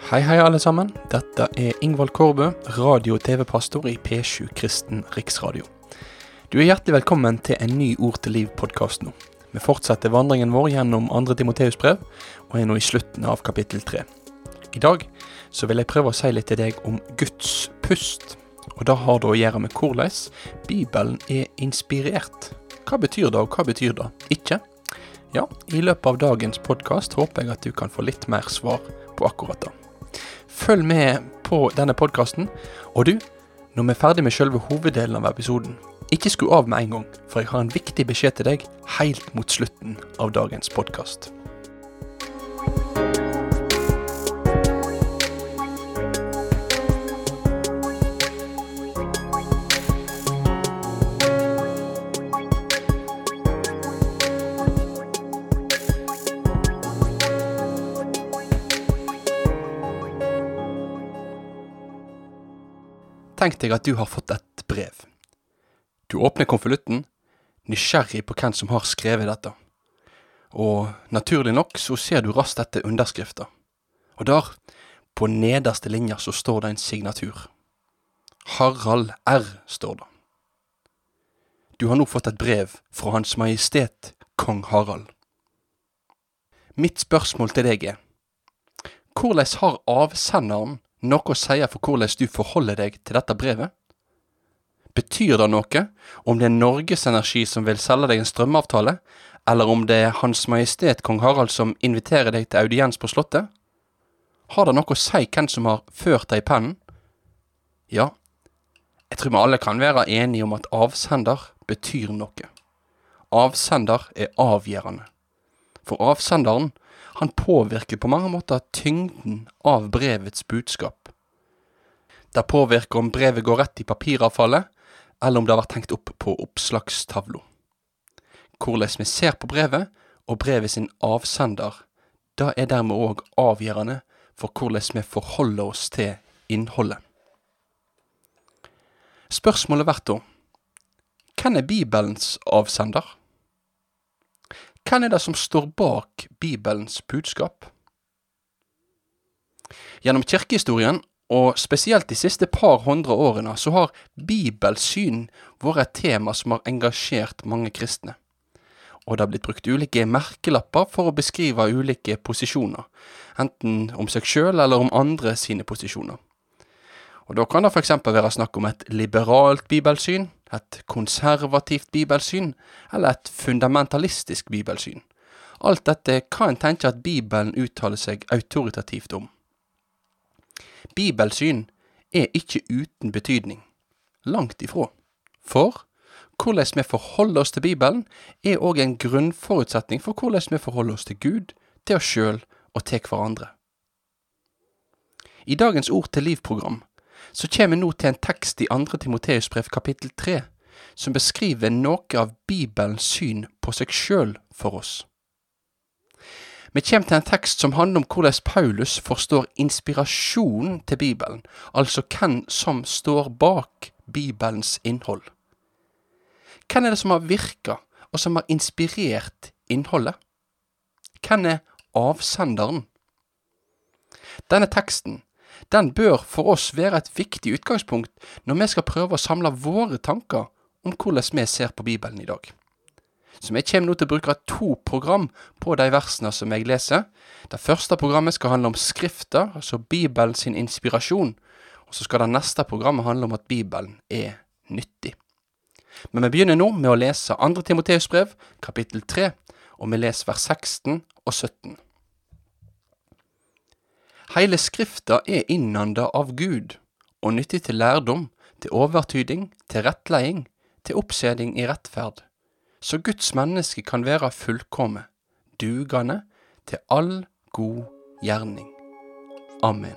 Hei, hei, alle sammen. Dette er Ingvald Kårbø, radio- og TV-pastor i P7 Kristen Riksradio. Du er hjertelig velkommen til en ny Ord til liv-podkast nå. Vi fortsetter vandringen vår gjennom 2. Timoteus brev, og er nå i slutten av kapittel 3. I dag så vil jeg prøve å si litt til deg om Guds pust. Og det har det å gjøre med hvordan Bibelen er inspirert. Hva betyr det, og hva betyr det ikke? Ja, i løpet av dagens podkast håper jeg at du kan få litt mer svar på akkurat det. Følg med på denne podkasten, og du, når vi er ferdig med selve hoveddelen av episoden, ikke skru av med en gang, for jeg har en viktig beskjed til deg helt mot slutten av dagens podkast. Tenk deg at du har fått et brev. Du åpner konvolutten, nysgjerrig på hvem som har skrevet dette. Og naturlig nok så ser du raskt etter underskrifta. Og der, på nederste linja, så står det en signatur. Harald R, står det. Du har nå fått et brev fra Hans Majestet Kong Harald. Mitt spørsmål til deg er, hvordan har avsenderen noe å si for hvordan du forholder deg til dette brevet? Betyr det noe om det er Norges Energi som vil selge deg en strømavtale, eller om det er Hans Majestet Kong Harald som inviterer deg til audiens på Slottet? Har det noe å si hvem som har ført deg i pennen? Ja, jeg tror vi alle kan være enige om at avsender betyr noe. Avsender er avgjørende. For avsenderen, han påvirker på mange måter tyngden av brevets budskap. Det påvirker om brevet går rett i papiravfallet, eller om det har vært hengt opp på oppslagstavla. Hvordan vi ser på brevet, og brevet sin avsender, det er dermed òg avgjørende for hvordan vi forholder oss til innholdet. Spørsmålet blir da, hvem er Bibelens avsender? Hvem er det som står bak Bibelens budskap? Gjennom kirkehistorien, og spesielt de siste par hundre årene, så har bibelsyn vært et tema som har engasjert mange kristne. Og det har blitt brukt ulike merkelapper for å beskrive ulike posisjoner, enten om seg sjøl eller om andre sine posisjoner. Og Da kan det f.eks. være snakk om et liberalt bibelsyn, et konservativt bibelsyn eller et fundamentalistisk bibelsyn. Alt dette kan en tenke at Bibelen uttaler seg autoritativt om. Bibelsyn er ikke uten betydning. Langt ifra. For hvordan vi forholder oss til Bibelen, er òg en grunnforutsetning for hvordan vi forholder oss til Gud, til oss sjøl og til hverandre. I dagens Ord til liv-program så kommer vi nå til en tekst i 2. Timoteus brev kapittel 3, som beskriver noe av Bibelens syn på seg sjøl for oss. Vi kommer til en tekst som handler om hvordan Paulus forstår inspirasjonen til Bibelen, altså hvem som står bak Bibelens innhold. Hvem er det som har virka, og som har inspirert innholdet? Hvem er avsenderen? Denne teksten den bør for oss være et viktig utgangspunkt når vi skal prøve å samle våre tanker om hvordan vi ser på Bibelen i dag. Så vi kommer nå til å bruke to program på de versene som jeg leser. Det første programmet skal handle om Skrifta, altså Bibelen sin inspirasjon. Og så skal det neste programmet handle om at Bibelen er nyttig. Men vi begynner nå med å lese 2. Timoteus brev, kapittel 3, og vi leser vers 16 og 17. Heile Skrifta er innanda av Gud og nyttig til lærdom, til overtyding, til rettleiing, til oppseding i rettferd, så Guds menneske kan være fullkomme, dugande til all god gjerning. Amen.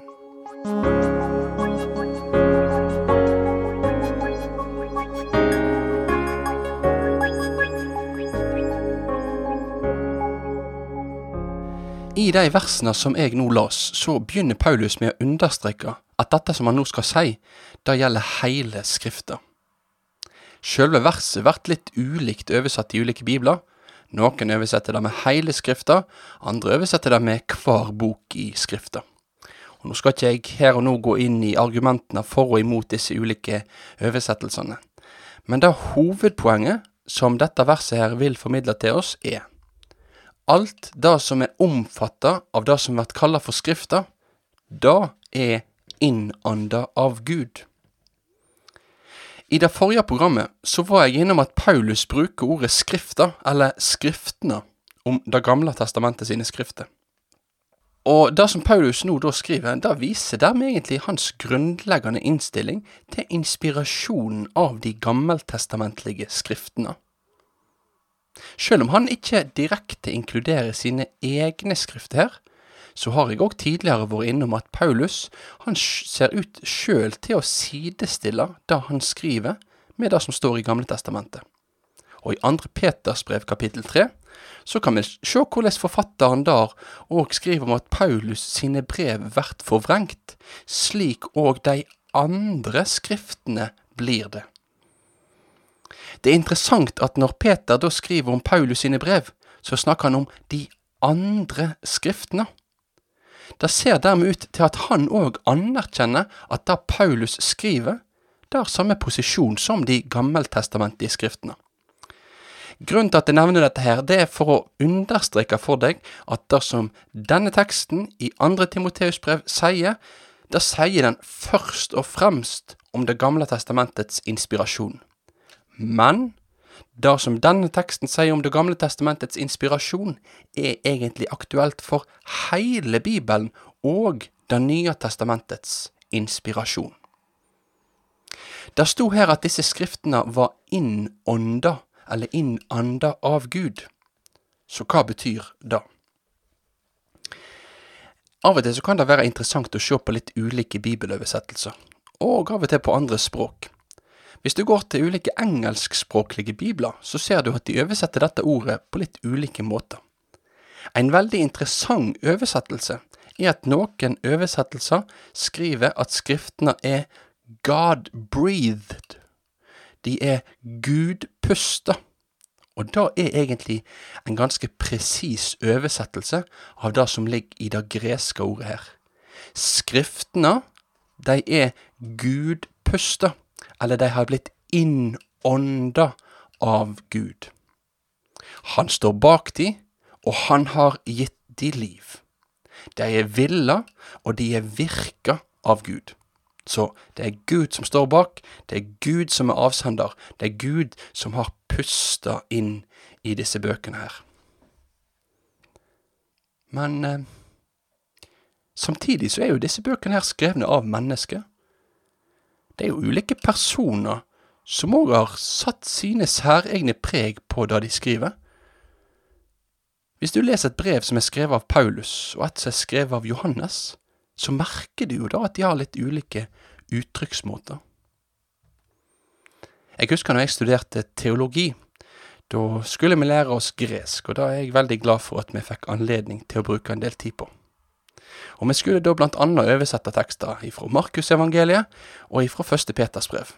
I de versene som jeg nå las, så begynner Paulus med å understreke at dette som han nå skal si, det gjelder hele Skrifta. Selve verset blir litt ulikt oversatt i ulike bibler. Noen oversetter det med hele Skrifta, andre oversetter det med hver bok i Skrifta. Nå skal ikke jeg her og nå gå inn i argumentene for og imot disse ulike oversettelsene, men det hovedpoenget som dette verset her vil formidle til oss, er alt det som er omfatta av det som blir kalla for Skrifta, det er innanda av Gud. I det forrige programmet så var jeg innom at Paulus bruker ordet skrifta, eller skriftene, om Det gamle testamentet sine skrifter. Og det som Paulus nå da skriver, det viser dermed egentlig hans grunnleggende innstilling til inspirasjonen av de gammeltestamentlige skriftene. Selv om han ikke direkte inkluderer sine egne skrifter her, så har jeg òg tidligere vært innom at Paulus han ser ut sjøl til å sidestille det han skriver, med det som står i Gamle testamentet. Og i 2. Peters brev kapittel 3 så kan vi se hvordan forfatteren der òg skriver om at Paulus sine brev blir forvrengt, slik òg de andre skriftene blir det. Det er interessant at når Peter da skriver om Paulus sine brev, så snakker han om de andre skriftene. Det ser dermed ut til at han òg anerkjenner at det Paulus skriver, det har samme posisjon som de gammeltestamentlige skriftene. Grunnen til at jeg nevner dette her, det er for å understreke for deg at det som denne teksten i andre Timoteus brev sier, da sier den først og fremst om Det gamle testamentets inspirasjon. Men det som denne teksten sier om Det gamle testamentets inspirasjon, er egentlig aktuelt for hele Bibelen og Det nye testamentets inspirasjon. Det sto her at disse skriftene var innånda, eller innanda av Gud. Så hva betyr det? Av og til så kan det være interessant å se på litt ulike bibeloversettelser, og av og til på andre språk. Hvis du går til ulike engelskspråklige bibler, så ser du at de oversetter dette ordet på litt ulike måter. En veldig interessant oversettelse er at noen oversettelser skriver at skriftene er God-breathed. De er Gud-pusta. Og det er egentlig en ganske presis oversettelse av det som ligger i det greske ordet her. Skriftene, de er gudpusta eller de har blitt innånda av Gud. Han står bak de, og han har gitt de liv. De er villa, og de er virka av Gud. Så det er Gud som står bak, det er Gud som er avsender, det er Gud som har pusta inn i disse bøkene her. Men eh, samtidig så er jo disse bøkene her skrevne av mennesker det er jo ulike personer som òg har satt sine særegne preg på det de skriver. Hvis du leser et brev som er skrevet av Paulus, og et som er skrevet av Johannes, så merker du jo da at de har litt ulike uttrykksmåter. Jeg husker når jeg studerte teologi. Da skulle vi lære oss gresk, og da er jeg veldig glad for at vi fikk anledning til å bruke en del tid på og vi skulle da blant annet oversette tekster ifra Markusevangeliet og ifra Første Peters brev.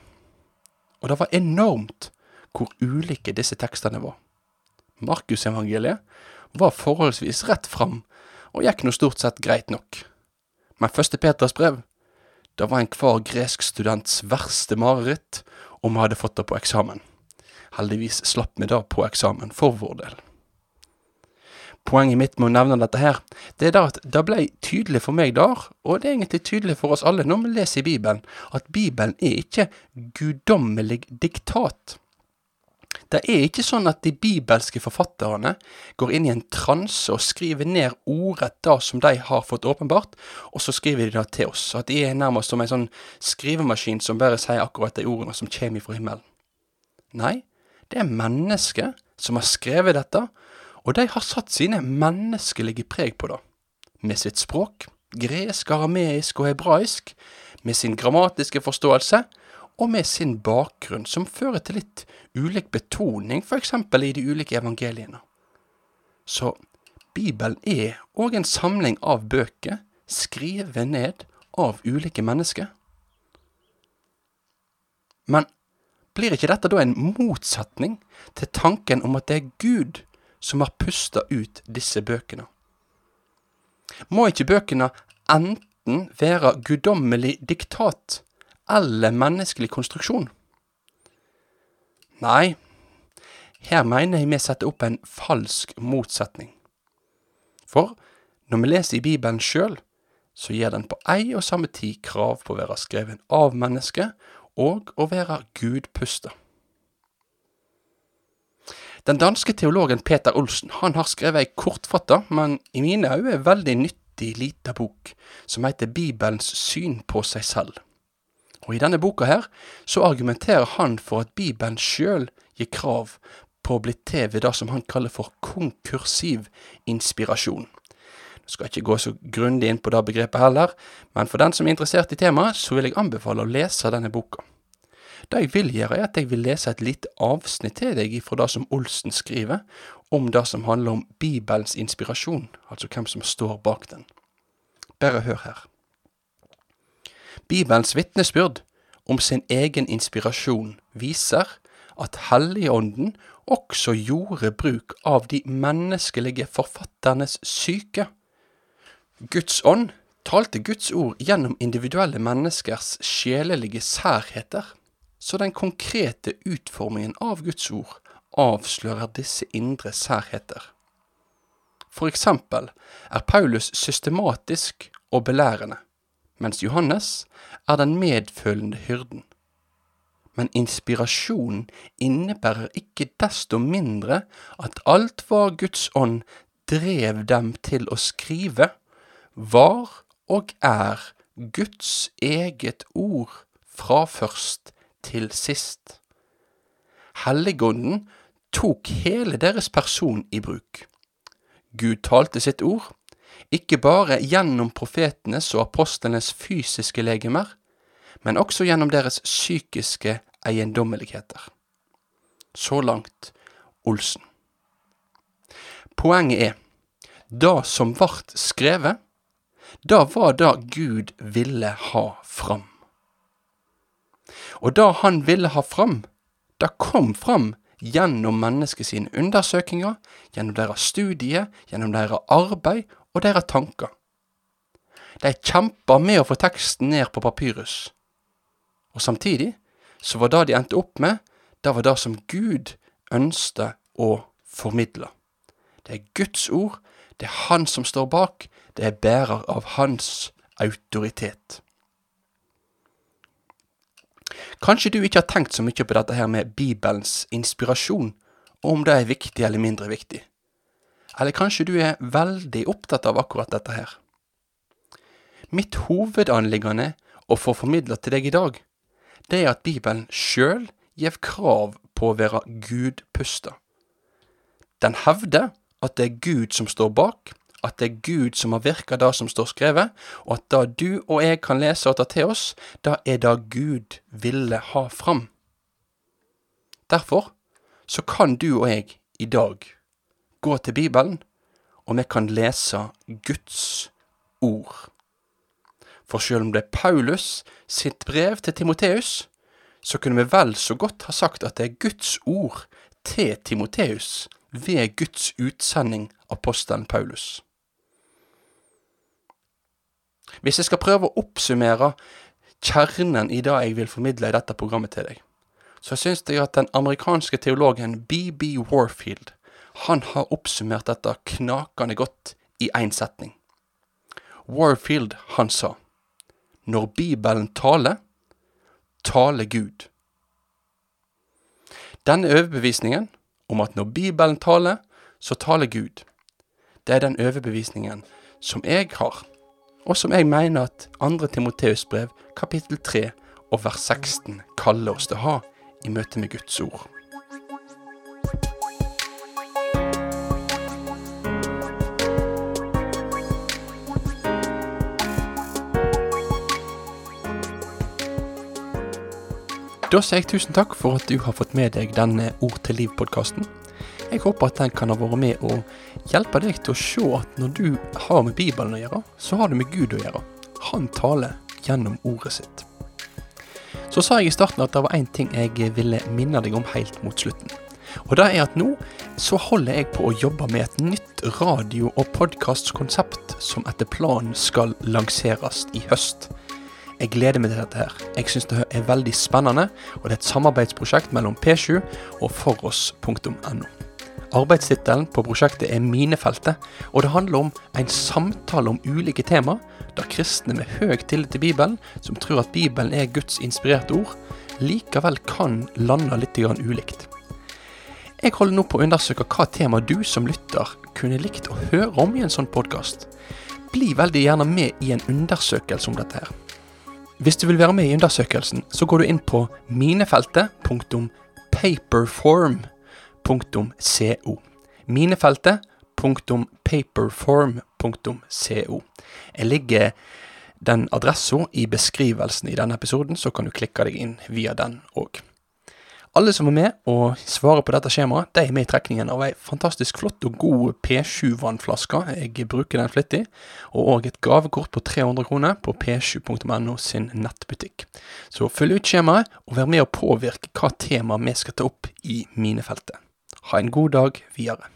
Og det var enormt hvor ulike disse tekstene var. Markusevangeliet var forholdsvis rett fram, og gikk nå stort sett greit nok. Men Første Peters brev, det var enhver gresk students verste mareritt om vi hadde fått det på eksamen. Heldigvis slapp vi det på eksamen for vår del poenget mitt med å nevne dette her, det er da at det ble tydelig for meg der, og det er egentlig tydelig for oss alle når vi leser i Bibelen, at Bibelen er ikke guddommelig diktat. Det er ikke sånn at de bibelske forfatterne går inn i en transe og skriver ned ordrett det som de har fått åpenbart, og så skriver de det til oss. At de er nærmest som en sånn skrivemaskin som bare sier akkurat de ordene som kommer fra himmelen. Nei, det er mennesker som har skrevet dette, og de har satt sine menneskelige preg på det, med sitt språk, gresk, arameisk og hebraisk, med sin grammatiske forståelse, og med sin bakgrunn, som fører til litt ulik betoning, f.eks. i de ulike evangeliene. Så Bibelen er òg en samling av bøker skrevet ned av ulike mennesker. Men blir ikke dette da en motsetning til tanken om at det er Gud som har pusta ut disse bøkene. Må ikke bøkene enten være guddommelig diktat eller menneskelig konstruksjon? Nei, her mener jeg vi setter opp en falsk motsetning. For når vi leser i Bibelen sjøl, så gir den på ei og samme tid krav på å være skreven av mennesket og å være gudpusta. Den danske teologen Peter Olsen han har skrevet ei kortfatta, men i mine øyne veldig nyttig lita bok, som heter Bibelens syn på seg selv. Og I denne boka her så argumenterer han for at Bibelen sjøl gir krav på å bli til ved det som han kaller for konkursiv inspirasjon. Jeg skal ikke gå så grundig inn på det begrepet heller, men for den som er interessert i temaet, så vil jeg anbefale å lese denne boka. Det jeg vil gjøre, er at jeg vil lese et lite avsnitt til deg fra det som Olsen skriver, om det som handler om Bibelens inspirasjon, altså hvem som står bak den. Bare hør her. Bibelens vitnesbyrd om sin egen inspirasjon viser at Helligånden også gjorde bruk av de menneskelige forfatternes syke. Guds ånd talte Guds ord gjennom individuelle menneskers sjelelige særheter, så den konkrete utformingen av Guds ord avslører disse indre særheter. For eksempel er Paulus systematisk og belærende, mens Johannes er den medfølende hyrden. Men inspirasjonen innebærer ikke desto mindre at alt hva Guds ånd drev dem til å skrive, var og er Guds eget ord fra først til sist. Helligånden tok hele deres person i bruk. Gud talte sitt ord, ikke bare gjennom profetenes og apostlenes fysiske legemer, men også gjennom deres psykiske eiendommeligheter. Så langt Olsen. Poenget er, det som vart skrevet, da var det Gud ville ha fram. Og det han ville ha fram, det kom fram gjennom menneskets undersøkelser, gjennom deres studie, gjennom deres arbeid og deres tanker. De kjempa med å få teksten ned på papyrus, og samtidig så var det de endte opp med, det var det som Gud ønsket å formidle. Det er Guds ord, det er Han som står bak, det er bærer av Hans autoritet. Kanskje du ikke har tenkt så mye på dette her med Bibelens inspirasjon, og om det er viktig eller mindre viktig. Eller kanskje du er veldig opptatt av akkurat dette her. Mitt hovedanliggende å få formidla til deg i dag, det er at Bibelen sjøl gjev krav på å være gudpusta. Den hevder at det er Gud som står bak, at det er Gud som har virka det som står skrevet, og at det du og jeg kan lese og ta til oss, det er det Gud ville ha fram. Derfor så kan du og jeg i dag gå til Bibelen, og vi kan lese Guds ord. For selv om det er Paulus sitt brev til Timoteus, så kunne vi vel så godt ha sagt at det er Guds ord til Timoteus ved Guds utsending apostelen Paulus. Hvis jeg skal prøve å oppsummere kjernen i det jeg vil formidle i dette programmet til deg, så syns jeg at den amerikanske teologen BB Warfield han har oppsummert dette knakende godt i én setning. Warfield, han sa, når Bibelen taler, taler Gud. Denne overbevisningen om at når Bibelen taler, så taler Gud, det er den overbevisningen som jeg har og som jeg mener at 2. Timoteus brev, kapittel 3 og vers 16 kaller oss til å ha i møte med Guds ord. Da sier jeg tusen takk for at du har fått med deg denne Ord til liv-podkasten. Jeg håper at den kan ha vært med å hjelpe deg til å se at når du har med Bibelen å gjøre, så har du med Gud å gjøre. Han taler gjennom ordet sitt. Så sa jeg i starten at det var én ting jeg ville minne deg om helt mot slutten. Og det er at nå så holder jeg på å jobbe med et nytt radio- og podkastkonsept som etter planen skal lanseres i høst. Jeg gleder meg til dette her. Jeg syns det er veldig spennende, og det er et samarbeidsprosjekt mellom P7 og foross.no. Arbeidstittelen på prosjektet er Minefeltet, og det handler om en samtale om ulike tema, der kristne med høy tillit til Bibelen, som tror at Bibelen er Guds inspirerte ord, likevel kan lande litt ulikt. Jeg holder nå på å undersøke hva tema du som lytter kunne likt å høre om i en sånn podkast. Bli veldig gjerne med i en undersøkelse om dette her. Hvis du vil være med i undersøkelsen, så går du inn på minefeltet.paperform.co. Minefeltet.paperform.co. Jeg ligger den adressa i beskrivelsen i denne episoden, så kan du klikke deg inn via den òg. Alle som er med og svarer på dette skjemaet, de er med i trekningen av ei fantastisk flott og god P7-vannflaske. Jeg bruker den flittig. Og òg et gavekort på 300 kroner på p7.no sin nettbutikk. Så følg ut skjemaet, og vær med å påvirke hva tema vi skal ta opp i minefeltet. Ha en god dag videre.